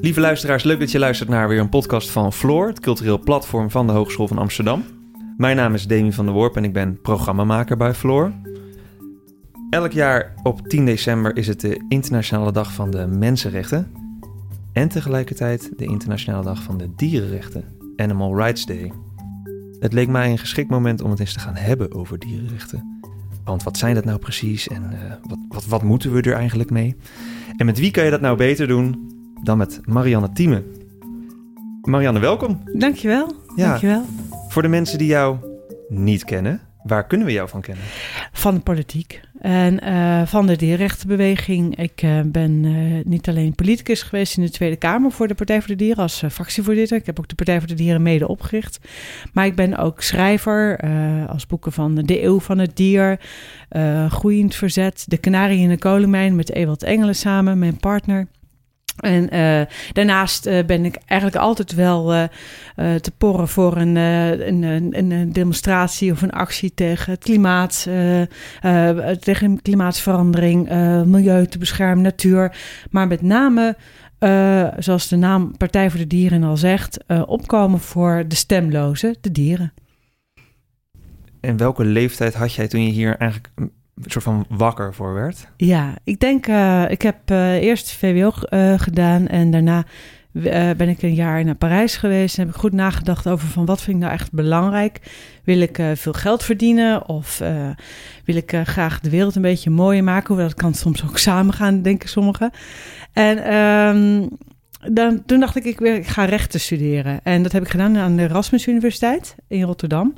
Lieve luisteraars, leuk dat je luistert naar weer een podcast van Floor, het cultureel platform van de Hogeschool van Amsterdam. Mijn naam is Demi van der Worp en ik ben programmamaker bij Floor. Elk jaar op 10 december is het de Internationale Dag van de Mensenrechten. En tegelijkertijd de Internationale Dag van de Dierenrechten, Animal Rights Day. Het leek mij een geschikt moment om het eens te gaan hebben over dierenrechten. Want wat zijn dat nou precies en uh, wat, wat, wat moeten we er eigenlijk mee? En met wie kan je dat nou beter doen dan met Marianne Thieme? Marianne, welkom. Dankjewel. Ja, Dankjewel. Voor de mensen die jou niet kennen, waar kunnen we jou van kennen? Van de politiek en uh, van de dierrechtenbeweging. Ik uh, ben uh, niet alleen politicus geweest in de Tweede Kamer voor de Partij voor de Dieren als fractievoorzitter. Ik heb ook de Partij voor de Dieren mede opgericht. Maar ik ben ook schrijver als boeken van De Eeuw van het Dier, Groeiend Verzet, De Kanarie in de Kolenmijn met Ewald Engelen samen, mijn partner. En uh, daarnaast uh, ben ik eigenlijk altijd wel uh, te porren voor een, een, een, demonstratie of een actie tegen het klimaat, tegen klimaatverandering, milieu te beschermen, natuur. Maar met name, zoals de naam Partij voor de Dieren al zegt, opkomen voor de stemlozen, de dieren. En welke leeftijd had jij toen je hier eigenlijk soort van wakker voor werd? Ja, ik denk, uh, ik heb uh, eerst VWO uh, gedaan en daarna ben ik een jaar naar Parijs geweest. En heb ik goed nagedacht over van wat vind ik nou echt belangrijk. Wil ik veel geld verdienen of wil ik graag de wereld een beetje mooier maken? Hoewel dat kan soms ook samen gaan, denken sommigen. En um, dan, toen dacht ik, ik, ik ga rechten studeren. En dat heb ik gedaan aan de Erasmus Universiteit in Rotterdam.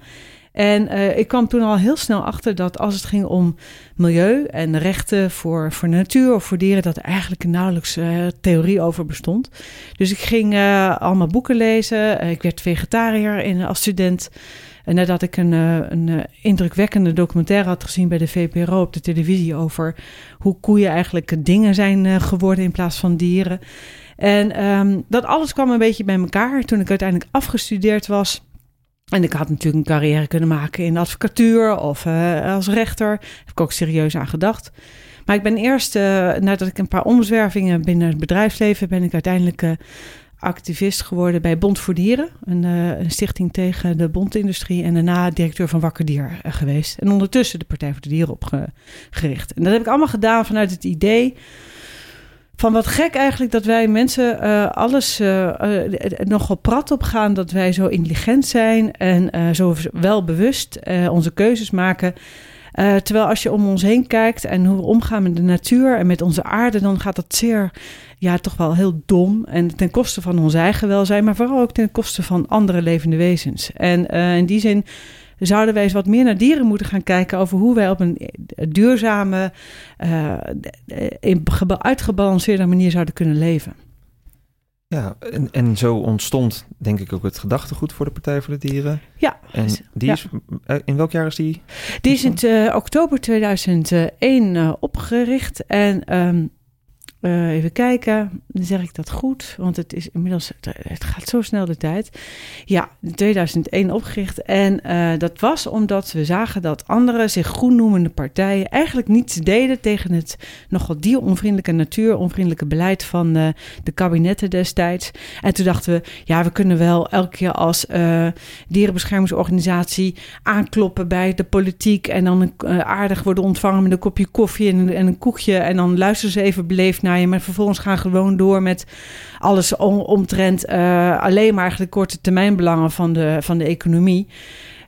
En uh, ik kwam toen al heel snel achter dat als het ging om milieu en rechten voor, voor natuur of voor dieren, dat er eigenlijk nauwelijks uh, theorie over bestond. Dus ik ging uh, allemaal boeken lezen. ik werd vegetariër in, als student. En nadat ik een, een indrukwekkende documentaire had gezien bij de VPRO op de televisie over hoe koeien eigenlijk dingen zijn geworden in plaats van dieren. En um, dat alles kwam een beetje bij elkaar. Toen ik uiteindelijk afgestudeerd was, en ik had natuurlijk een carrière kunnen maken in advocatuur of uh, als rechter. Daar heb ik ook serieus aan gedacht. Maar ik ben eerst, uh, nadat ik een paar omzwervingen binnen het bedrijfsleven, ben ik uiteindelijk uh, activist geworden bij Bond voor Dieren. Een, een, stichting tegen de bondindustrie. En daarna directeur van Wakker Dier geweest. En ondertussen de Partij voor de Dieren opgericht. En dat heb ik allemaal gedaan vanuit het idee van wat gek eigenlijk dat wij mensen uh, alles uh, nogal prat op gaan. Dat wij zo intelligent zijn en zo wel bewust onze keuzes maken. terwijl als je om ons heen kijkt en hoe we omgaan met de natuur en met onze aarde, dan gaat dat zeer, ja, toch wel heel dom. En ten koste van ons eigen welzijn, maar vooral ook ten koste van andere levende wezens. En in die zin zouden wij eens wat meer naar dieren moeten gaan kijken over hoe wij op een duurzame, uh, uitgebalanceerde manier zouden kunnen leven. Ja, en, en zo ontstond denk ik ook het gedachtegoed voor de Partij voor de Dieren. Ja. En die is, eh, in welk jaar is die? Die is in uh, oktober 2001 uh, opgericht en um, uh, even kijken, dan zeg ik dat goed, want het is inmiddels, het gaat zo snel de tijd. Ja, in 2001 opgericht en uh, dat was omdat we zagen dat andere zich groen noemende partijen eigenlijk niets deden tegen het nogal dieronvriendelijke, natuuronvriendelijke beleid van uh, de kabinetten destijds. En toen dachten we, ja, we kunnen wel elke keer als dierenbeschermingsorganisatie aankloppen bij de politiek en dan aardig worden ontvangen met een kopje koffie en, en een koekje en dan luisteren ze even beleefd naar maar vervolgens gaan gewoon door met alles om, omtrent uh, alleen maar eigenlijk korte termijn belangen van de, van de economie.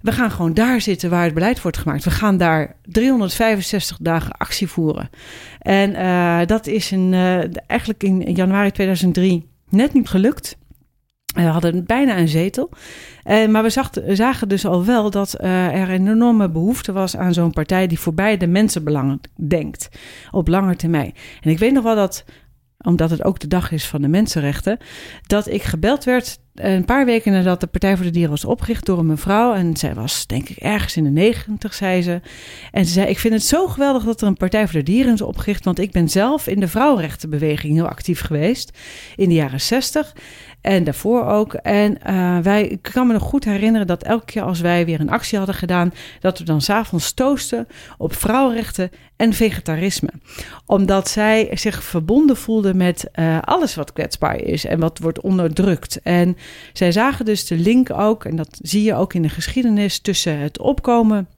We gaan gewoon daar zitten waar het beleid wordt gemaakt. We gaan daar 365 dagen actie voeren. En uh, dat is in, uh, eigenlijk in januari 2003 net niet gelukt. We hadden bijna een zetel. Uh, maar we zagen, dus al wel dat uh, er een enorme behoefte was aan zo'n partij die voorbij de mensenbelangen denkt. Op lange termijn. En ik weet nog wel dat, omdat het ook de dag is van de mensenrechten, dat ik gebeld werd een paar weken nadat de Partij voor de Dieren was opgericht door een mevrouw. En zij was, denk ik, ergens in de negentig, zei ze. En ze zei: Ik vind het zo geweldig dat er een Partij voor de Dieren is opgericht. Want ik ben zelf in de vrouwenrechtenbeweging heel actief geweest in de jaren zestig. En daarvoor ook. En uh, wij, ik kan me nog goed herinneren dat elke keer als wij weer een actie hadden gedaan, dat we dan s'avonds toosten op vrouwenrechten en vegetarisme. Omdat zij zich verbonden voelden met uh, alles wat kwetsbaar is en wat wordt onderdrukt. En zij zagen dus de link ook, en dat zie je ook in de geschiedenis, tussen het opkomen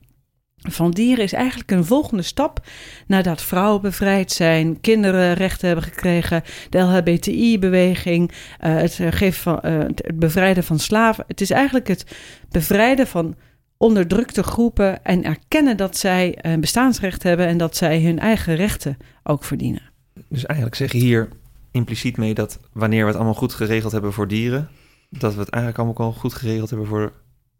van dieren is eigenlijk een volgende stap nadat vrouwen bevrijd zijn, kinderen rechten hebben gekregen, de LHBTI-beweging, uh, het, uh, het bevrijden van slaven. Het is eigenlijk het bevrijden van onderdrukte groepen en erkennen dat zij een bestaansrecht hebben en dat zij hun eigen rechten ook verdienen. Dus eigenlijk zeg je hier impliciet mee dat wanneer we het allemaal goed geregeld hebben voor dieren, dat we het eigenlijk allemaal al goed geregeld hebben voor,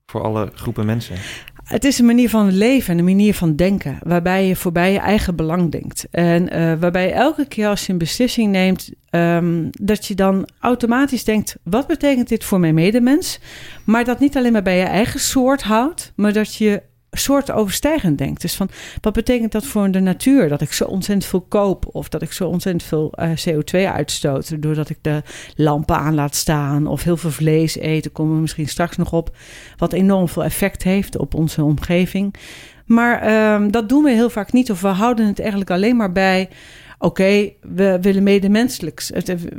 voor alle groepen mensen. Het is een manier van leven en een manier van denken, waarbij je voorbij je eigen belang denkt. En uh, waarbij elke keer als je een beslissing neemt, um, dat je dan automatisch denkt: wat betekent dit voor mijn medemens? Maar dat niet alleen maar bij je eigen soort houdt, maar dat je soort overstijgend denkt. Dus van, wat betekent dat voor de natuur? Dat ik zo ontzettend veel koop of dat ik zo ontzettend veel uh, CO2 uitstoot... doordat ik de lampen aan laat staan of heel veel vlees eten... komen we misschien straks nog op, wat enorm veel effect heeft op onze omgeving. Maar uh, dat doen we heel vaak niet of we houden het eigenlijk alleen maar bij... Oké, we willen medemenselijk.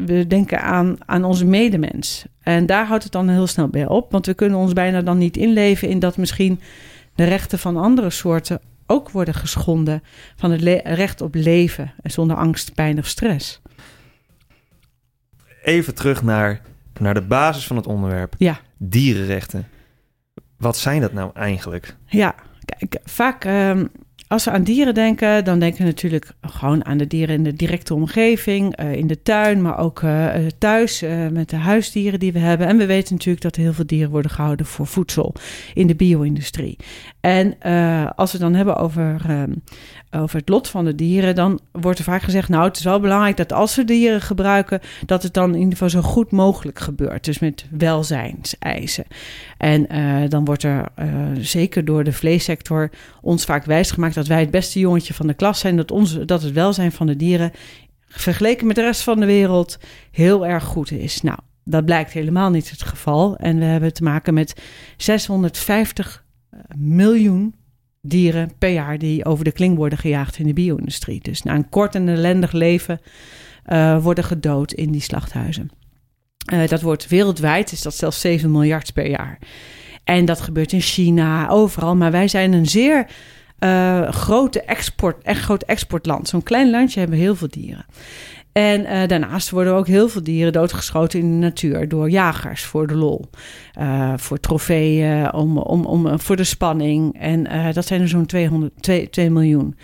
We denken aan, aan onze medemens. En daar houdt het dan heel snel bij op. Want we kunnen ons bijna dan niet inleven in dat misschien de rechten van andere soorten ook worden geschonden. Van het recht op leven en zonder angst, pijn of stress. Even terug naar, naar de basis van het onderwerp. Ja. Dierenrechten. Wat zijn dat nou eigenlijk? Ja, kijk, vaak um, als we aan dieren denken, dan denken we natuurlijk gewoon aan de dieren in de directe omgeving, uh, in de tuin, maar ook uh, thuis uh, met de huisdieren die we hebben. En we weten natuurlijk dat heel veel dieren worden gehouden voor voedsel in de bio-industrie. En als we dan hebben over, ehm, over het lot van de dieren, dan wordt er vaak gezegd: Nou, het is wel belangrijk dat als we dieren gebruiken, dat het dan in ieder geval zo goed mogelijk gebeurt. Dus met welzijnseisen. En dan wordt er zeker door de vleessector ons vaak wijsgemaakt dat wij het beste jongetje van de klas zijn, dat, onze, dat het welzijn van de dieren vergeleken met de rest van de wereld heel erg goed is. Nou, dat blijkt helemaal niet het geval. En we hebben te maken met 650 eh, miljoen dieren per jaar die over de kling worden gejaagd in de bio-industrie. Dus na een kort en ellendig leven worden gedood in die slachthuizen. Uh, dat wordt wereldwijd, is dat zelfs 7 miljard per jaar. En dat gebeurt in China, overal. Maar wij zijn een zeer uh, grote export, echt groot exportland. Zo'n klein landje hebben heel veel dieren. En uh, daarnaast worden ook heel veel dieren doodgeschoten in de natuur door jagers voor de lol. Voor trofeeën, om, om, om, voor de spanning. En dat zijn er zo'n 200, 2, 2 miljoen.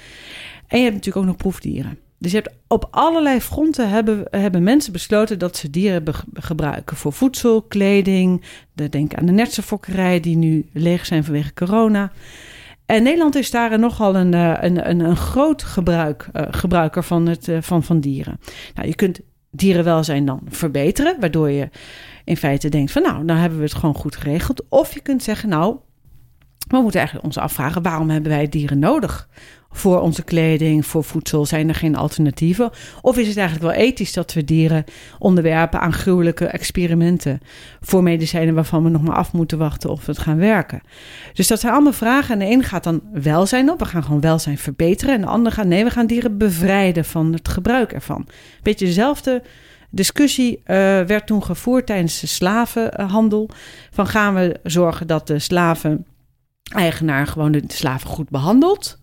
En je hebt natuurlijk ook nog proefdieren. Dus je hebt op allerlei fronten hebben, hebben mensen besloten dat ze dieren gebruiken voor voedsel, kleding. Denk aan de netse fokkerij die nu leeg zijn vanwege corona. En Nederland is daar nogal een, eh, een, een, groot gebruik, uh, gebruiker van, het, uh, van, van dieren. Nou, je kunt dierenwelzijn dan verbeteren, waardoor je in feite denkt van nou, dan hebben we het gewoon goed geregeld. Of je kunt zeggen nou, we moeten eigenlijk ons afvragen waarom hebben wij dieren nodig? Voor onze kleding, voor voedsel? Zijn er geen alternatieven? Of is het eigenlijk wel ethisch dat we dieren onderwerpen aan gruwelijke experimenten voor medicijnen waarvan we nog maar af moeten wachten of het gaan werken? Dus dat zijn allemaal vragen. En de een gaat dan welzijn op, we gaan gewoon welzijn verbeteren. En de ander gaat nee, we gaan dieren bevrijden van het gebruik ervan. Beetje dezelfde discussie uh, werd toen gevoerd tijdens de slavenhandel. Van gaan we zorgen dat de slaven-eigenaar gewoon de slaven goed behandelt?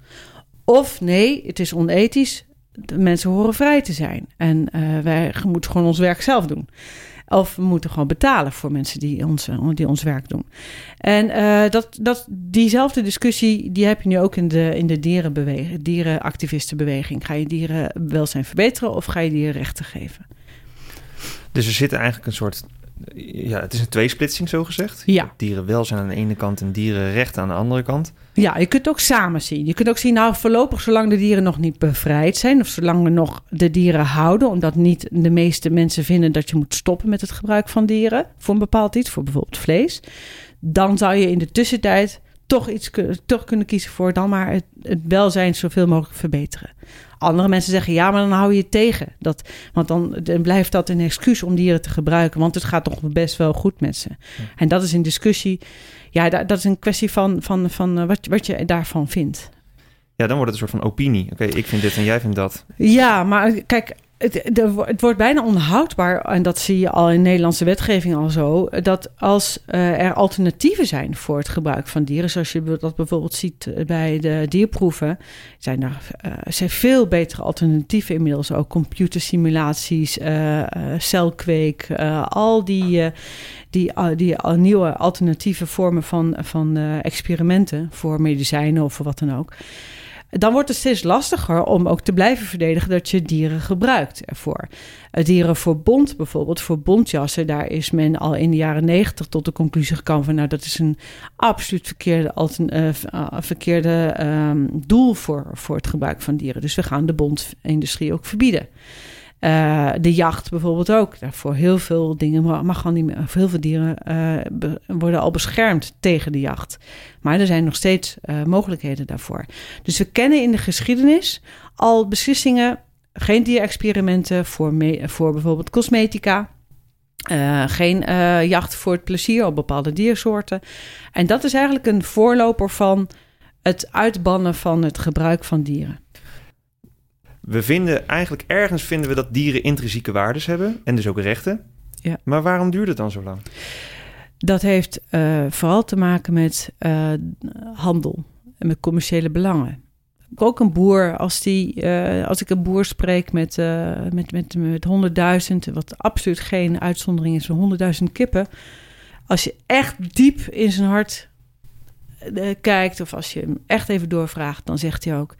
Of nee, het is onethisch. De mensen horen vrij te zijn. En uh, wij moeten gewoon ons werk zelf doen. Of we moeten gewoon betalen voor mensen die ons, die ons werk doen. En uh, dat, dat, diezelfde discussie die heb je nu ook in de, in de dierenbeweging, dierenactivistenbeweging. Ga je dierenwelzijn verbeteren of ga je dieren rechten geven? Dus er zit eigenlijk een soort ja, het is een tweesplitsing zo gezegd. Ja. Dierenwelzijn aan de ene kant en dierenrechten aan de andere kant. Ja, je kunt ook samen zien. Je kunt ook zien, nou voorlopig zolang de dieren nog niet bevrijd zijn... of zolang we nog de dieren houden... omdat niet de meeste mensen vinden dat je moet stoppen met het gebruik van dieren... voor een bepaald iets, voor bijvoorbeeld vlees... dan zou je in de tussentijd toch, iets, toch kunnen kiezen voor dan maar het, het welzijn zoveel mogelijk verbeteren. Andere mensen zeggen ja, maar dan hou je het tegen. Dat, want dan, dan blijft dat een excuus om dieren te gebruiken. Want het gaat toch best wel goed met ze. En dat is een discussie. Ja, dat, dat is een kwestie van, van, van uh, wat, wat je daarvan vindt. Ja, dan wordt het een soort van opinie. Oké, ik vind dit en jij vindt dat. Ja, maar kijk, het, het, wordt bijna onhoudbaar, en dat zie je al in Nederlandse wetgeving al zo, dat als uh, er alternatieven zijn voor het gebruik van dieren, zoals je dat bijvoorbeeld ziet bij de dierproeven, zijn er uh, zijn veel betere alternatieven inmiddels ook. Computersimulaties, uh, celkweek, al die, die, die nieuwe alternatieve vormen van, van experimenten voor medicijnen of voor wat dan ook dan wordt het steeds lastiger om ook te blijven verdedigen dat je dieren gebruikt ervoor. Dieren voor bond bijvoorbeeld, voor bondjassen, daar is men al in de jaren negentig tot de conclusie gekomen van nou dat is een absoluut verkeerde, uh, verkeerde um, doel voor, voor het gebruik van dieren. Dus we gaan de bondindustrie ook verbieden. Uh, de jacht bijvoorbeeld ook. Voor heel veel dingen mag al niet. Heel veel dieren uh, worden al beschermd tegen de jacht. Maar er zijn nog steeds uh, mogelijkheden daarvoor. Dus we kennen in de geschiedenis al beslissingen. Geen dierexperimenten voor, voor bijvoorbeeld cosmetica. geen jacht voor het plezier op bepaalde diersoorten. En dat is eigenlijk een voorloper van het uitbannen van het gebruik van dieren we vinden eigenlijk ergens vinden we dat dieren intrinsieke waardes hebben en dus ook rechten. Ja. Maar waarom duurt het dan zo lang? Dat heeft uh, vooral te maken met uh, handel en met commerciële belangen. Ook een boer, als, die, uh, als ik een boer spreek met, met, met, met 100.000, wat absoluut geen uitzondering is van 100.000 kippen. Als je echt diep in zijn hart kijkt, of als je hem echt even doorvraagt, dan zegt hij ook: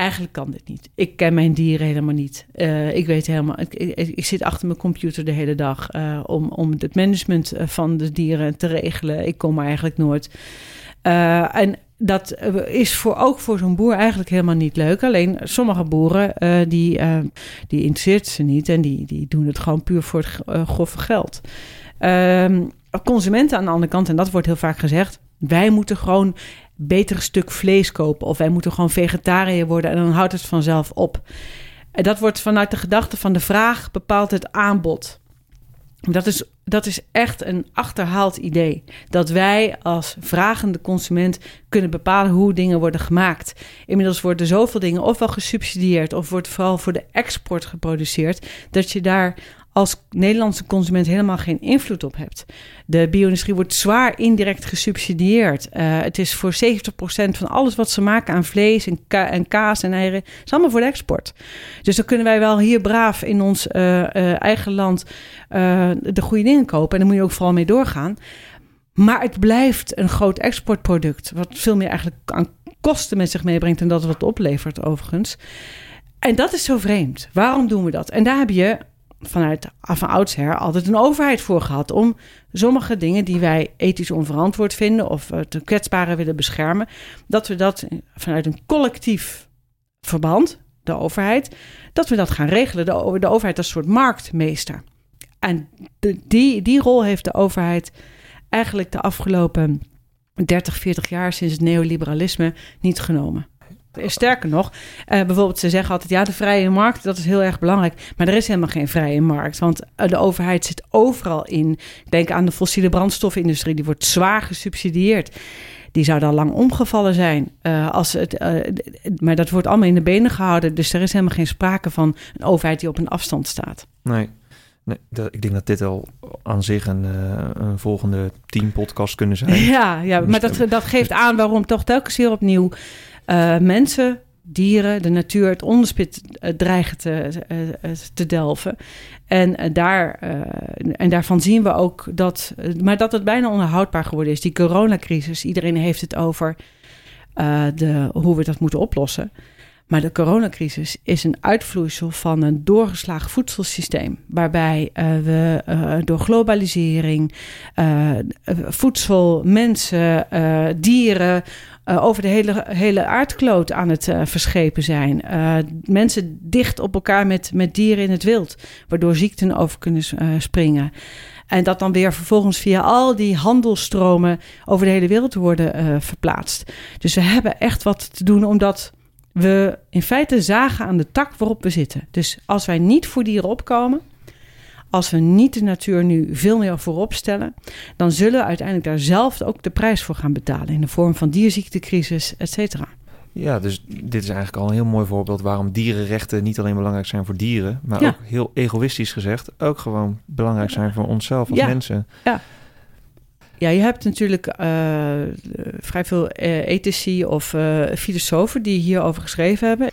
eigenlijk kan dit niet. Ik ken mijn dieren helemaal niet. Uh, ik weet helemaal, ik, ik, zit achter mijn computer de hele dag uh, om, om het management eh, van de dieren te regelen. Ik kom er eigenlijk nooit. En dat is voor, ook voor zo'n boer eigenlijk helemaal niet leuk. Alleen sommige boeren, die, die interesseert ze niet en die, die doen het gewoon puur voor het grove geld. Ehm, consumenten aan de andere kant, en dat wordt heel vaak gezegd, wij moeten gewoon beter stuk vlees kopen. Of wij moeten gewoon vegetariër worden en dan houdt het vanzelf op. En dat wordt vanuit de gedachte van de vraag bepaalt het aanbod. Dat is, dat is echt een achterhaald idee. Dat wij als vragende consument kunnen bepalen hoe dingen worden gemaakt. Inmiddels worden zoveel dingen ofwel gesubsidieerd of wordt vooral voor de export geproduceerd. Dat je daar als Nederlandse consument helemaal geen invloed op hebt. De bio-industrie wordt zwaar indirect gesubsidieerd. Uh, het is voor 70% van alles wat ze maken aan vlees en, en kaas en eieren, is allemaal voor de export. Dus dan kunnen wij wel hier braaf in ons uh, uh, eigen land de goede dingen kopen. En daar moet je ook vooral mee doorgaan. Maar het blijft een groot exportproduct, wat veel meer eigenlijk aan kosten met zich meebrengt dan dat wat oplevert, overigens. En dat is zo vreemd. Waarom doen we dat? En daar heb je vanuit van oudsher altijd een overheid voor gehad om sommige dingen die wij ethisch onverantwoord vinden of te kwetsbare willen beschermen, dat we dat vanuit een collectief verband, de overheid, dat we dat gaan regelen. De, de overheid als een soort marktmeester. En de, die, die rol heeft de overheid eigenlijk de afgelopen 30, 40 jaar sinds het neoliberalisme niet genomen. Sterker nog, uh, bijvoorbeeld ze zeggen altijd... ja, de vrije markt, dat is heel erg belangrijk. Maar er is helemaal geen vrije markt. Want eh, de overheid zit overal in. Ik denk aan de fossiele brandstofindustrie. Die wordt zwaar gesubsidieerd. Die zou dan lang omgevallen zijn. Uh, als het, uh, maar dat wordt allemaal in de benen gehouden. Dus er is helemaal geen sprake van een overheid die op een afstand staat. Nee. Nee, dat, ik denk dat dit al aan zich een, uh, een volgende team podcast kunnen zijn. Ja, ja maar dat, dat geeft aan waarom toch telkens weer opnieuw uh, mensen, dieren, de natuur, het onderspit uh, dreigen te, uh, te delven. En, daar, en daarvan zien we ook dat, maar dat het bijna onhoudbaar geworden is. Die coronacrisis, iedereen heeft het over de, hoe we dat moeten oplossen. Maar de coronacrisis is een uitvloeisel van een doorgeslagen voedselsysteem. Waarbij we door globalisering voedsel, mensen, dieren over de hele, hele aardkloot aan het verschepen zijn. mensen dicht op elkaar met, met dieren in het wild. Waardoor ziekten over kunnen springen. En dat dan weer vervolgens via al die handelstromen over de hele wereld worden verplaatst. Dus we hebben echt wat te doen om dat we in feite zagen aan de tak waarop we zitten. Dus als wij niet voor dieren opkomen, als we niet de natuur nu veel meer voorop stellen, dan zullen we uiteindelijk daar zelf ook de prijs voor gaan betalen in de vorm van dierziektecrisis, et cetera. Ja, dus dit is eigenlijk al een heel mooi voorbeeld waarom dierenrechten niet alleen belangrijk zijn voor dieren, maar ook heel egoïstisch gezegd ook gewoon belangrijk zijn voor onszelf als ja. mensen. Ja. Ja, je hebt natuurlijk uh, vrij veel uh, ethici of uh, filosofen die hierover geschreven hebben.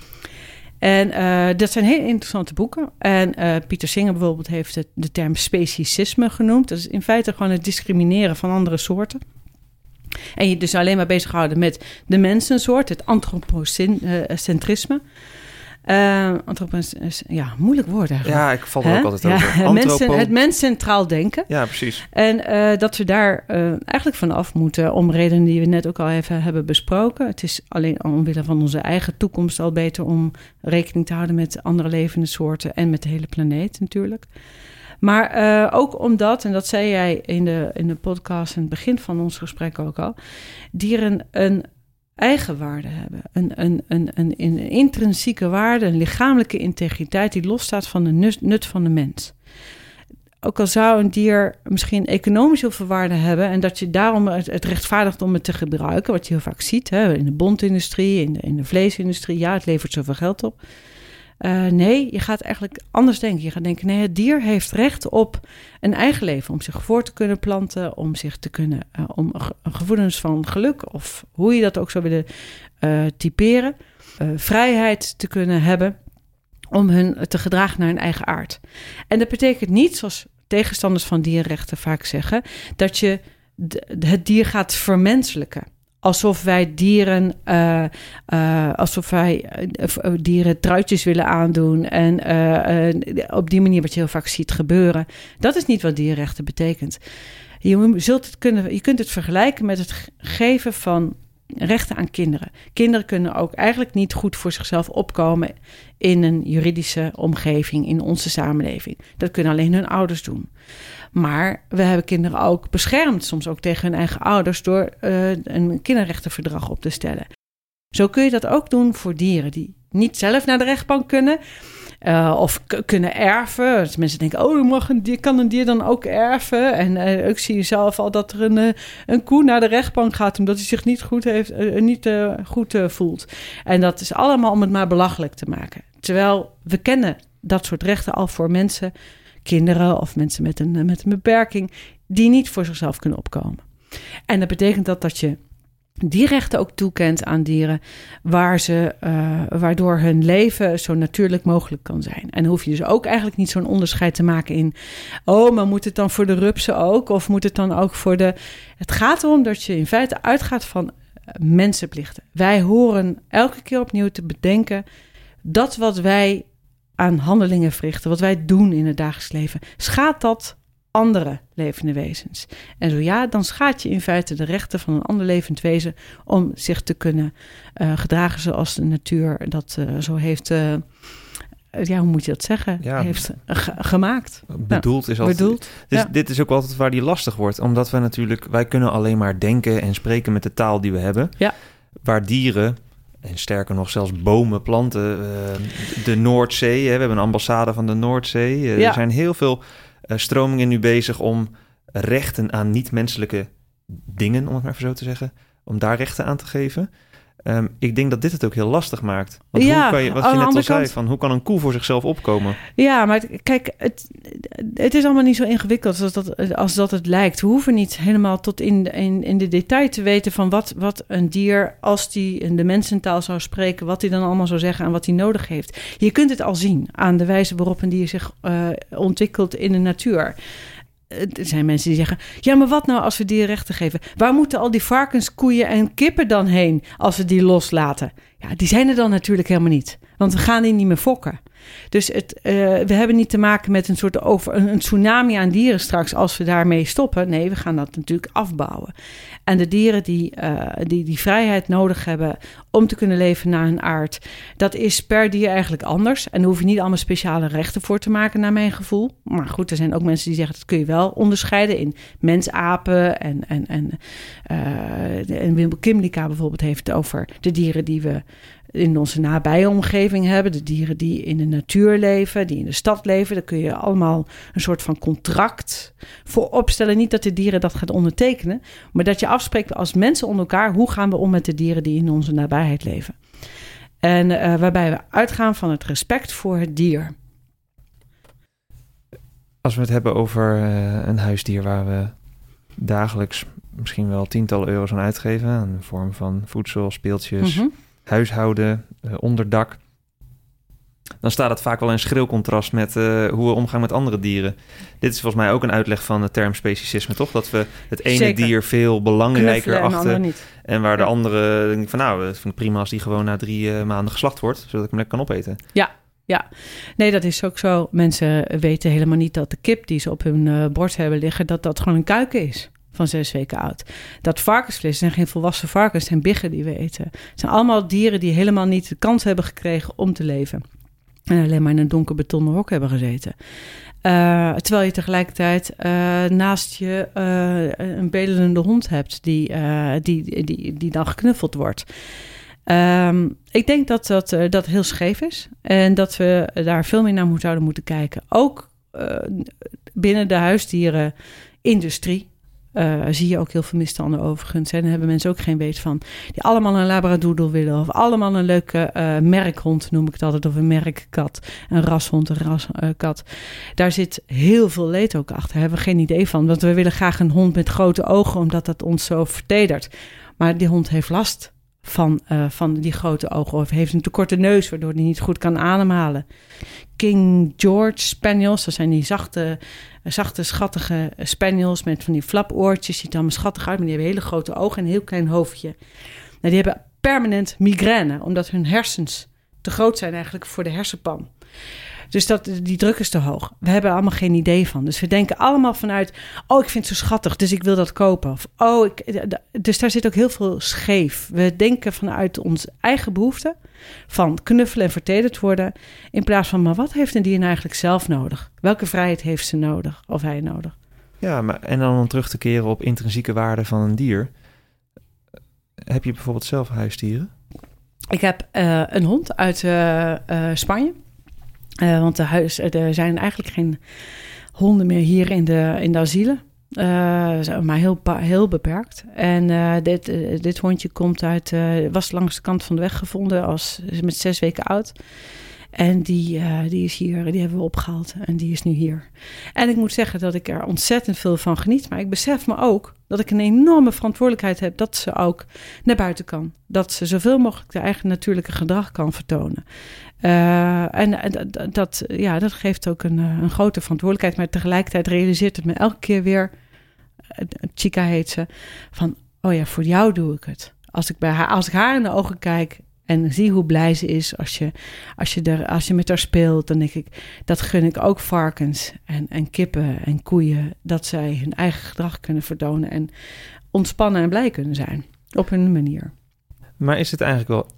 En dat zijn hele interessante boeken. En Pieter Singer bijvoorbeeld heeft de term speciesisme genoemd. Dat is in feite gewoon het discrimineren van andere soorten. En je dus alleen maar bezighouden met de mensensoort, het antropocentrisme. Uh, ja, moeilijk woord eigenlijk. Ja, ik val er ook altijd over. Het mens centraal denken. Ja, precies. En uh, dat we daar uh, eigenlijk vanaf moeten om redenen die we net ook al even hebben besproken. Het is alleen omwille van onze eigen toekomst al beter om rekening te houden met andere levende soorten en met de hele planeet natuurlijk. Maar ook omdat, en dat zei jij in de, in de podcast in het begin van ons gesprek ook al, dieren een eigenwaarde hebben. Een, een, een, een, een intrinsieke waarde, een lichamelijke integriteit die losstaat van de nut van de mens. Ook al zou een dier misschien economisch heel veel waarde hebben en dat je daarom het, rechtvaardigt om het te gebruiken, wat je heel vaak ziet hè, in de bondindustrie, in de, in de vleesindustrie, ja, het levert zoveel geld op. Uh, nee, je gaat eigenlijk anders denken. Je gaat denken: nee, het dier heeft recht op een eigen leven. Om zich voor te kunnen planten, om zich te kunnen. Uh, om gevoelens van geluk, of hoe je dat ook zou willen uh, typeren. vrijheid te kunnen hebben. Om hun te gedragen naar hun eigen aard. En dat betekent niet, zoals tegenstanders van dierrechten vaak zeggen, dat je het dier gaat vermenselijken alsof wij dieren, uh, uh, alsof wij uh, dieren truitjes willen aandoen. En op die manier wat je heel vaak ziet gebeuren. Dat is niet wat dierrechten betekent. Je, zult het kunnen, je kunt het vergelijken met het geven van rechten aan kinderen. Kinderen kunnen ook eigenlijk niet goed voor zichzelf opkomen in een juridische omgeving, in onze samenleving. Dat kunnen alleen hun ouders doen. Maar we hebben kinderen ook beschermd, soms ook tegen hun eigen ouders, door uh, een kinderrechtenverdrag op te stellen. Zo kun je dat ook doen voor dieren die niet zelf naar de rechtbank kunnen. Uh, of kunnen erven. Dus mensen denken, oh, mag een kan een dier dan ook erven? En uh, ik zie zelf al dat er een, een koe naar de rechtbank gaat... omdat hij zich niet goed, heeft, niet, goed voelt. En dat is allemaal om het maar belachelijk te maken. Terwijl we kennen dat soort rechten al voor mensen kinderen of mensen met een, met een beperking die niet voor zichzelf kunnen opkomen. En dat betekent dat dat je die rechten ook toekent aan dieren, waar ze, uh, waardoor hun leven zo natuurlijk mogelijk kan zijn. En hoef je dus ook eigenlijk niet zo'n onderscheid te maken in, oh, maar moet het dan voor de rupsen ook? Of moet het dan ook voor de. Het gaat erom dat je in feite uitgaat van mensenplichten. Wij horen elke keer opnieuw te bedenken dat wat wij aan handelingen verrichten, wat wij doen in het dagelijks leven, schaadt dat andere levende wezens? En zo ja, dan schaadt je in feite de rechten van een ander levend wezen om zich te kunnen uh, gedragen zoals de natuur dat uh, zo heeft. Uh, ja, hoe moet je dat zeggen? Ja, heeft gemaakt. Bedoeld is altijd. Bedoeld, dus ja. dit is ook altijd waar die lastig wordt, omdat we natuurlijk, wij kunnen alleen maar denken en spreken met de taal die we hebben. Ja. Waar dieren en sterker nog, zelfs bomen, planten. Uh, de Noordzee, hè, we hebben een ambassade van de Noordzee. Ja. Er zijn heel veel uh, stromingen nu bezig om rechten aan niet-menselijke dingen, om het maar even zo te zeggen, om daar rechten aan te geven. Um, ik denk dat dit het ook heel lastig maakt. Want ja, hoe kan je, wat je net al zei, van hoe kan een koe voor zichzelf opkomen? Ja, maar kijk, het, het is allemaal niet zo ingewikkeld als dat, als dat het lijkt. We hoeven niet helemaal tot in, in, in de detail te weten van wat, wat een dier, als die in de mensentaal zou spreken, wat hij dan allemaal zou zeggen en wat hij nodig heeft. Je kunt het al zien aan de wijze waarop een dier zich uh, ontwikkelt in de natuur. Er zijn mensen die zeggen: Ja, maar wat nou als we dierrechten geven? Waar moeten al die varkens, koeien en kippen dan heen als we die loslaten? Ja, die zijn er dan natuurlijk helemaal niet. Want we gaan die niet meer fokken. Dus het, uh, we hebben niet te maken met een soort over, een, tsunami aan dieren straks als we daarmee stoppen. Nee, we gaan dat natuurlijk afbouwen. En de dieren die, uh, die die vrijheid nodig hebben om te kunnen leven naar hun aard, dat is per dier eigenlijk anders. En daar hoef je niet allemaal speciale rechten voor te maken, naar mijn gevoel. Maar goed, er zijn ook mensen die zeggen dat kun je wel onderscheiden in mensapen. En, en, en, uh, en Wim Kimlika bijvoorbeeld heeft het over de dieren die we in onze nabije omgeving hebben. De dieren die in de natuur leven, die in de stad leven. Daar kun je allemaal een soort van contract voor opstellen. Niet dat de dieren dat gaat ondertekenen, maar dat je afspreekt als mensen onder elkaar hoe gaan we om met de dieren die in onze nabijheid leven. En uh, waarbij we uitgaan van het respect voor het dier. Als we het hebben over uh, een huisdier waar we dagelijks misschien wel tientallen euro's aan uitgeven, in de vorm van voedsel, speeltjes. Mm -hmm huishouden, uh, onderdak. Dan staat het vaak wel in schril contrast met uh, hoe we omgaan met andere dieren. Dit is volgens mij ook een uitleg van de term speciesisme, toch? Dat we het ene Zeker. dier veel belangrijker achten. En waar de andere denk ik van nou, het vind ik prima als die gewoon na drie maanden geslacht wordt, zodat ik hem lekker kan opeten. Ja, ja, nee, dat is ook zo. Mensen weten helemaal niet dat de kip die ze op hun uh, bord hebben liggen, dat dat gewoon een kuiken is van zes weken oud. Dat varkensvlees zijn geen volwassen varkens, zijn biggen die we eten. Het zijn allemaal dieren die helemaal niet de kans hebben gekregen om te leven. En alleen maar in een donker betonnen hok hebben gezeten. Uh, terwijl je tegelijkertijd uh, naast je uh, een bedelende hond hebt die, die, die, die dan geknuffeld wordt. Um, ik denk dat dat, dat heel scheef is en dat we daar veel meer naar moeten, zouden moeten kijken. Ook binnen de huisdierenindustrie. Uh, zie je ook heel veel misstanden overigens. En daar hebben mensen ook geen weet van. Die allemaal een labradoodle willen. Of allemaal een leuke uh, merkhond, noem ik het altijd. Of een merkkat. Een rashond, een raskat. Uh, Daar zit heel veel leed ook achter. Daar hebben we geen idee van. Want we willen graag een hond met grote ogen. Omdat dat ons zo vertedert. Maar die hond heeft last van, uh, van die grote ogen. Of heeft een te korte neus, waardoor hij niet goed kan ademhalen. King George Spaniels, dat zijn die zachte, zachte schattige spaniels met van die flapoortjes. Ziet er allemaal schattig uit, maar die hebben hele grote ogen en een heel klein hoofdje. Nou, die hebben permanent migraine, omdat hun hersens te groot zijn eigenlijk voor de hersenpan. Dus dat, die druk is te hoog. We hebben allemaal geen idee van. Dus we denken allemaal vanuit: oh, ik vind het zo schattig, dus ik wil dat kopen. Of, oh, ik, dus daar zit ook heel veel scheef. We denken vanuit onze eigen behoeften van knuffelen en vertederd worden. In plaats van: maar wat heeft een dier nou eigenlijk zelf nodig? Welke vrijheid heeft ze nodig of hij nodig? Ja, maar en dan om terug te keren op intrinsieke waarde van een dier. Heb je bijvoorbeeld zelf huisdieren? Ik heb uh, een hond uit uh, uh, Spanje. Uh, want de huis, er zijn eigenlijk geen honden meer hier in de, in de asielen. Uh, maar heel, heel beperkt. En dit, dit hondje komt uit, was langs de kant van de weg gevonden, als, met zes weken oud. En die, die is hier, die hebben we opgehaald en die is nu hier. En ik moet zeggen dat ik er ontzettend veel van geniet. Maar ik besef me ook dat ik een enorme verantwoordelijkheid heb dat ze ook naar buiten kan. Dat ze zoveel mogelijk de eigen natuurlijke gedrag kan vertonen. Uh, en dat, ja, dat geeft ook een, een grote verantwoordelijkheid. Maar tegelijkertijd realiseert het me elke keer weer, Chica heet ze, van, oh ja, voor jou doe ik het. Als ik, bij haar, als ik haar in de ogen kijk en zie hoe blij ze is als je, als je, er, als je met haar speelt. Dan denk ik, dat gun ik ook varkens en, en kippen en koeien. Dat zij hun eigen gedrag kunnen vertonen en ontspannen en blij kunnen zijn. Op hun manier. Maar is het eigenlijk wel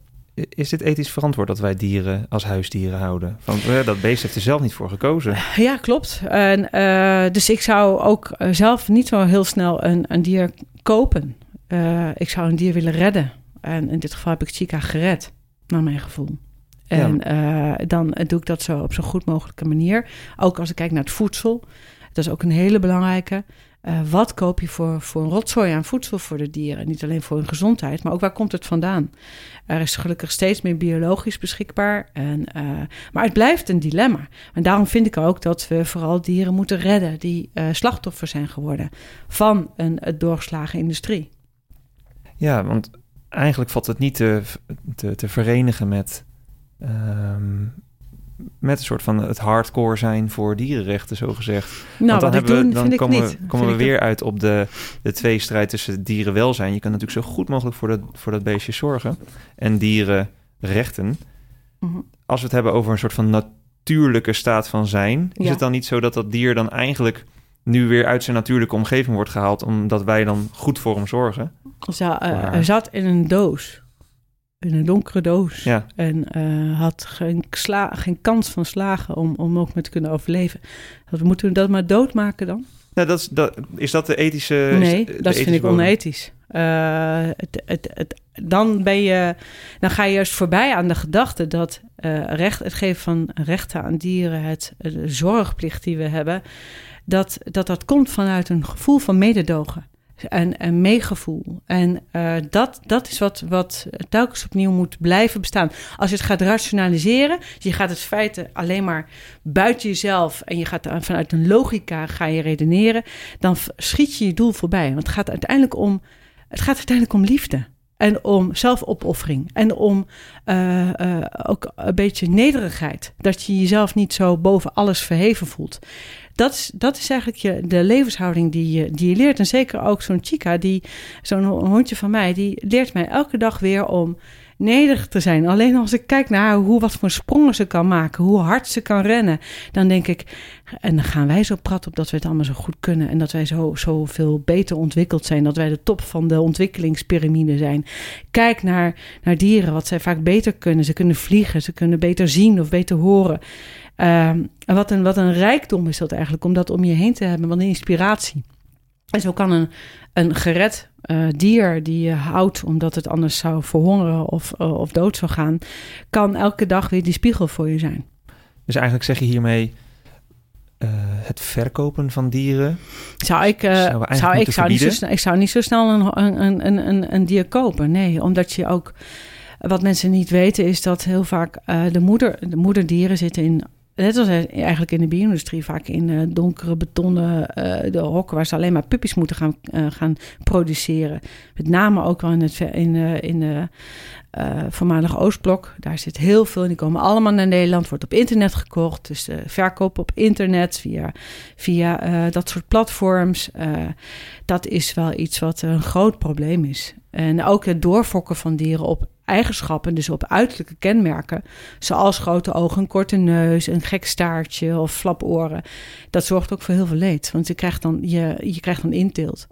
is dit ethisch verantwoord dat wij dieren als huisdieren houden? Van, eh, dat beest heeft er zelf niet voor gekozen. Ja, klopt. En, uh, dus ik zou ook eh, zelf niet zo heel snel een, een dier kopen. Uh, ik zou een dier willen redden. En in dit geval heb ik Chica gered, naar mijn gevoel. En ja. dan doe ik dat zo op zo goed mogelijke manier. Ook als ik kijk naar het voedsel. Dat is ook een hele belangrijke. Uh, wat koop je voor, voor een rotzooi aan voedsel voor de dieren? Niet alleen voor hun gezondheid, maar ook waar komt het vandaan? Er is gelukkig steeds meer biologisch beschikbaar. En, uh, maar het blijft een dilemma. En daarom vind ik ook dat we vooral dieren moeten redden die uh, slachtoffer zijn geworden van een doorgeslagen industrie. Ja, want eigenlijk valt het niet te, te, verenigen met, um, met een soort van het hardcore zijn voor dierenrechten, zo gezegd. Nou, Want dan, hebben doen, we, dan komen, we, komen we weer uit op de, de tweestrijd tussen dierenwelzijn. Je kan natuurlijk zo goed mogelijk voor dat, voor dat beestje zorgen. En dieren rechten. Mhm. Als we het hebben over een soort van natuurlijke staat van zijn, is Ja. het dan niet zo dat dat dier dan eigenlijk nu weer uit zijn natuurlijke omgeving wordt gehaald, omdat wij dan goed voor hem zorgen? Ze, eh, hij zat in een doos. In een donkere doos. Ja, En eh, had geen, sla, geen kans van slagen om, om ook met te kunnen overleven. Dat, moeten we dat maar doodmaken dan? nou, dat is, dat, is dat de ethische. nee, de dat ethische vind ik bodem? onethisch. Eh, het, het, het, dan, ben je, dan ga je juist voorbij aan de gedachte dat eh, recht, het geven van rechten aan dieren, het, de zorgplicht die we hebben, dat, dat dat komt vanuit een gevoel van mededogen. En een meegevoel. En eh, dat, dat is wat, wat telkens opnieuw moet blijven bestaan. Als je het gaat rationaliseren, dus je gaat het feiten alleen maar buiten jezelf en je gaat vanuit een logica ga je redeneren, dan schiet je je doel voorbij. Want het gaat uiteindelijk om, het gaat uiteindelijk om liefde. En om zelfopoffering. En om eh, eh, ook een beetje nederigheid. Dat je jezelf niet zo boven alles verheven voelt. Dat is, dat is eigenlijk je, de levenshouding die je, die je leert. En zeker ook zo'n chica, die, zo'n ho- hondje van mij, die leert mij elke dag weer om nederig te zijn. Alleen als ik kijk naar hoe wat voor sprongen ze kan maken, hoe hard ze kan rennen, dan denk ik, en dan gaan wij zo prat op dat we het allemaal zo goed kunnen en dat wij zo, zo veel beter ontwikkeld zijn, dat wij de top van de ontwikkelingspyramide zijn. Kijk naar, naar dieren, wat zij vaak beter kunnen. Ze kunnen vliegen, ze kunnen beter zien of beter horen. Ehm, en wat een, wat een rijkdom is dat eigenlijk, om dat om je heen te hebben, wat een inspiratie. En zo kan een, een gered eh, dier die je houdt omdat het anders zou verhongeren of, eh, of dood zou gaan, kan elke dag weer die spiegel voor je zijn. Dus eigenlijk zeg je hiermee eh, het verkopen van dieren. Zou ik, eigenlijk zou, ik, zou niet zo ik zou niet zo snel een, een, een, een, een dier kopen. Nee, omdat je ook. Wat mensen niet weten is dat heel vaak de, moeder, de moederdieren zitten in. Net als eigenlijk in de bio-industrie, vaak in eh, donkere betonnen eh, de hokken waar ze alleen maar puppies moeten gaan, eh, gaan produceren. Met name ook wel in het in, eh, in de eh voormalige Oostblok. Daar zit heel veel en die komen allemaal naar Nederland. Wordt op internet gekocht. Dus de verkoop op internet via, via eh, dat soort platforms. eh, dat is wel iets wat een groot probleem is. En ook het doorfokken van dieren op eigenschappen, dus op uiterlijke kenmerken, zoals grote ogen, een korte neus, een gek staartje of flaporen. Dat zorgt ook voor heel veel leed, want je krijgt dan, je, je krijgt dan inteelt.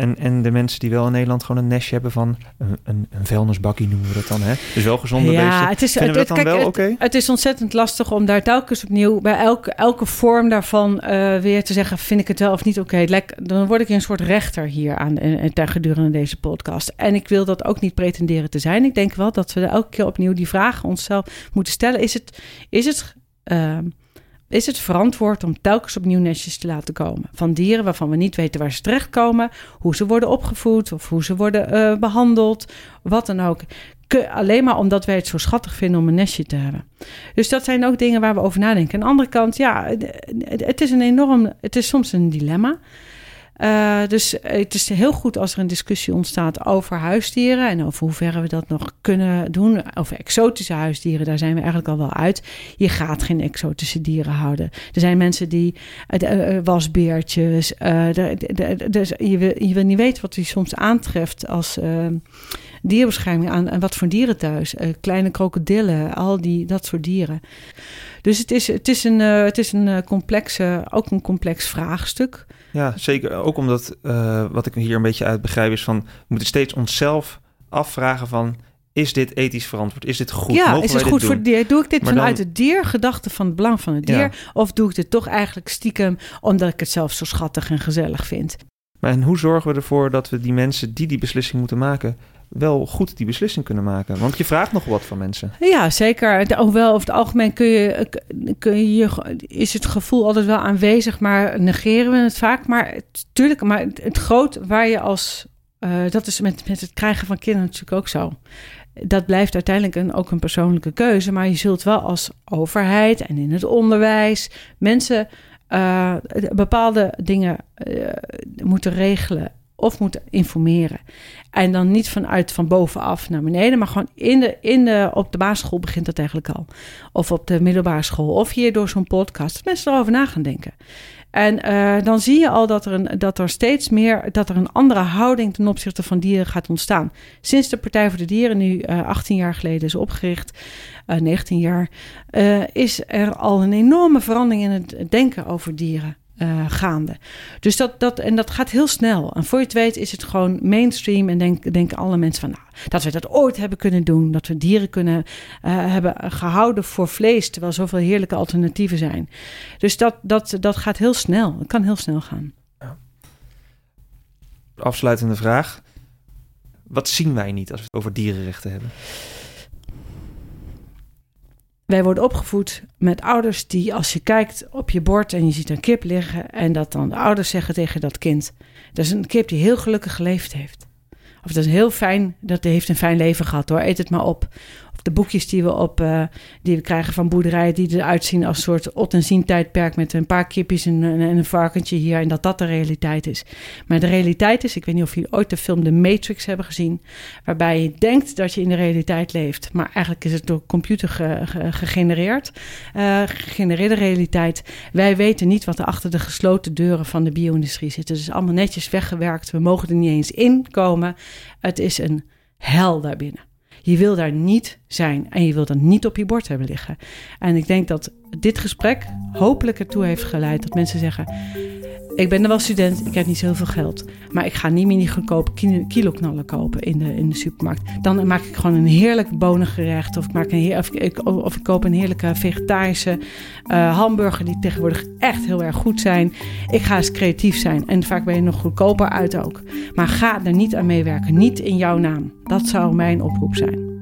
En, en de mensen die wel in Nederland gewoon een nestje hebben van een, een, een vuilnisbakkie noemen we dat dan, hè? Dus wel gezonde ja, beesten. het is, Vinden we het, dat dan kijk, wel het- oké? Het is ontzettend lastig om daar telkens opnieuw bij elke, elke vorm daarvan eh, weer te zeggen: vind ik het wel of niet oké? Dan word ik een soort rechter hier aan eh, ter gedurende deze podcast. En ik wil dat ook niet pretenderen te zijn. Ik denk wel dat we elke keer opnieuw die vragen onszelf moeten stellen: is het, is het, ehm, is het verantwoord om telkens opnieuw nestjes te laten komen van dieren waarvan we niet weten waar ze terechtkomen, hoe ze worden opgevoed of hoe ze worden eh, behandeld, wat dan ook. Alleen maar omdat wij het zo schattig vinden om een nestje te hebben. Dus dat zijn ook dingen waar we over nadenken. Aan de andere kant, ja, het is een enorm, het is soms een dilemma. Eh, dus het is heel goed als er een discussie ontstaat over huisdieren en over hoe ver we dat nog kunnen doen. Over exotische huisdieren, daar zijn we eigenlijk al wel uit. Je gaat geen exotische dieren houden. Er zijn mensen die eh, eh, wasbeertjes. dus je, wil, je niet weten wat hij soms aantreft als dierenbescherming aan, aan wat voor dieren thuis. Kleine krokodillen, al die dat soort dieren. Dus het is, het is een, het is een complexe, ook een complex vraagstuk. Ja, zeker. Ook omdat, eh, wat ik hier een beetje uit begrijp, is van... we moeten steeds onszelf afvragen van... is dit ethisch verantwoord? Is dit goed? ja, Mogen is het goed voor het dier? Doe ik dit Maar vanuit dan- het dier, gedachte van het belang van het dier? Ja. Of doe ik dit toch eigenlijk stiekem omdat ik het zelf zo schattig en gezellig vind? Maar en hoe zorgen we ervoor dat we die mensen die die beslissing moeten maken... wel goed die beslissing kunnen maken? Want je vraagt nog wat van mensen. Ja, zeker. Hoewel over het algemeen kun je, kun je, is het gevoel altijd wel aanwezig, maar negeren we het vaak. Maar tuurlijk, maar het, het groot waar je als. eh, dat is met, met het krijgen van kinderen natuurlijk ook zo. Dat blijft uiteindelijk een, ook een persoonlijke keuze. Maar je zult wel als overheid en in het onderwijs mensen eh, bepaalde dingen eh, moeten regelen of moeten informeren. En dan niet vanuit van bovenaf naar beneden, maar gewoon in de, in de, op de basisschool begint dat eigenlijk al. Of op de middelbare school. Of hier door zo'n podcast. Dat mensen erover na gaan denken. En uh, dan zie je al dat er, een, dat er steeds meer, dat er een andere houding ten opzichte van dieren gaat ontstaan. Sinds de Partij voor de Dieren nu uh, 18 jaar geleden is opgericht, uh, 19 jaar, is er al een enorme verandering in het denken over dieren. Uh, gaande. Dus dat, dat, en dat gaat heel snel. En voor je het weet is het gewoon mainstream. En denk, denken alle mensen van nou, dat we dat ooit hebben kunnen doen. Dat we dieren kunnen uh, hebben gehouden voor vlees. Terwijl zoveel heerlijke alternatieven zijn. Dus dat, dat, dat gaat heel snel. Het kan heel snel gaan. Ja. Afsluitende vraag. Wat zien wij niet als we het over dierenrechten hebben? Wij worden opgevoed met ouders die, als je kijkt op je bord en je ziet een kip liggen, en dat dan de ouders zeggen tegen dat kind: Dat is een kip die heel gelukkig geleefd heeft. Of dat is heel fijn, dat heeft een fijn leven gehad hoor, eet het maar op de boekjes die we, op, uh, die we krijgen van boerderijen... die eruit zien als soort ot- en zien-tijdperk... met een paar kipjes en, en, een varkentje hier... en dat dat de realiteit is. Maar de realiteit is, ik weet niet of jullie ooit de film The Matrix hebben gezien... waarbij je denkt dat je in de realiteit leeft... maar eigenlijk is het door computer ge, ge, gegenereerd. Uh, gegenereerde realiteit. Wij weten niet wat er achter de gesloten deuren van de bio-industrie zit. Het is allemaal netjes weggewerkt. We mogen er niet eens in komen. Het is een hel daarbinnen. Je wil daar niet zijn en je wil dat niet op je bord hebben liggen. En ik denk dat dit gesprek hopelijk ertoe heeft geleid dat mensen zeggen: Ik ben er wel student, ik heb niet zoveel geld, maar ik ga niet meer die goedkope kiloknallen kopen in de, in de supermarkt. Dan maak ik gewoon een heerlijk bonengerecht of ik, maak een heer, of, ik, of ik koop een heerlijke vegetarische uh, hamburger die tegenwoordig echt heel erg goed zijn. Ik ga eens creatief zijn en vaak ben je nog goedkoper uit ook. Maar ga er niet aan meewerken, niet in jouw naam. Dat zou mijn oproep zijn.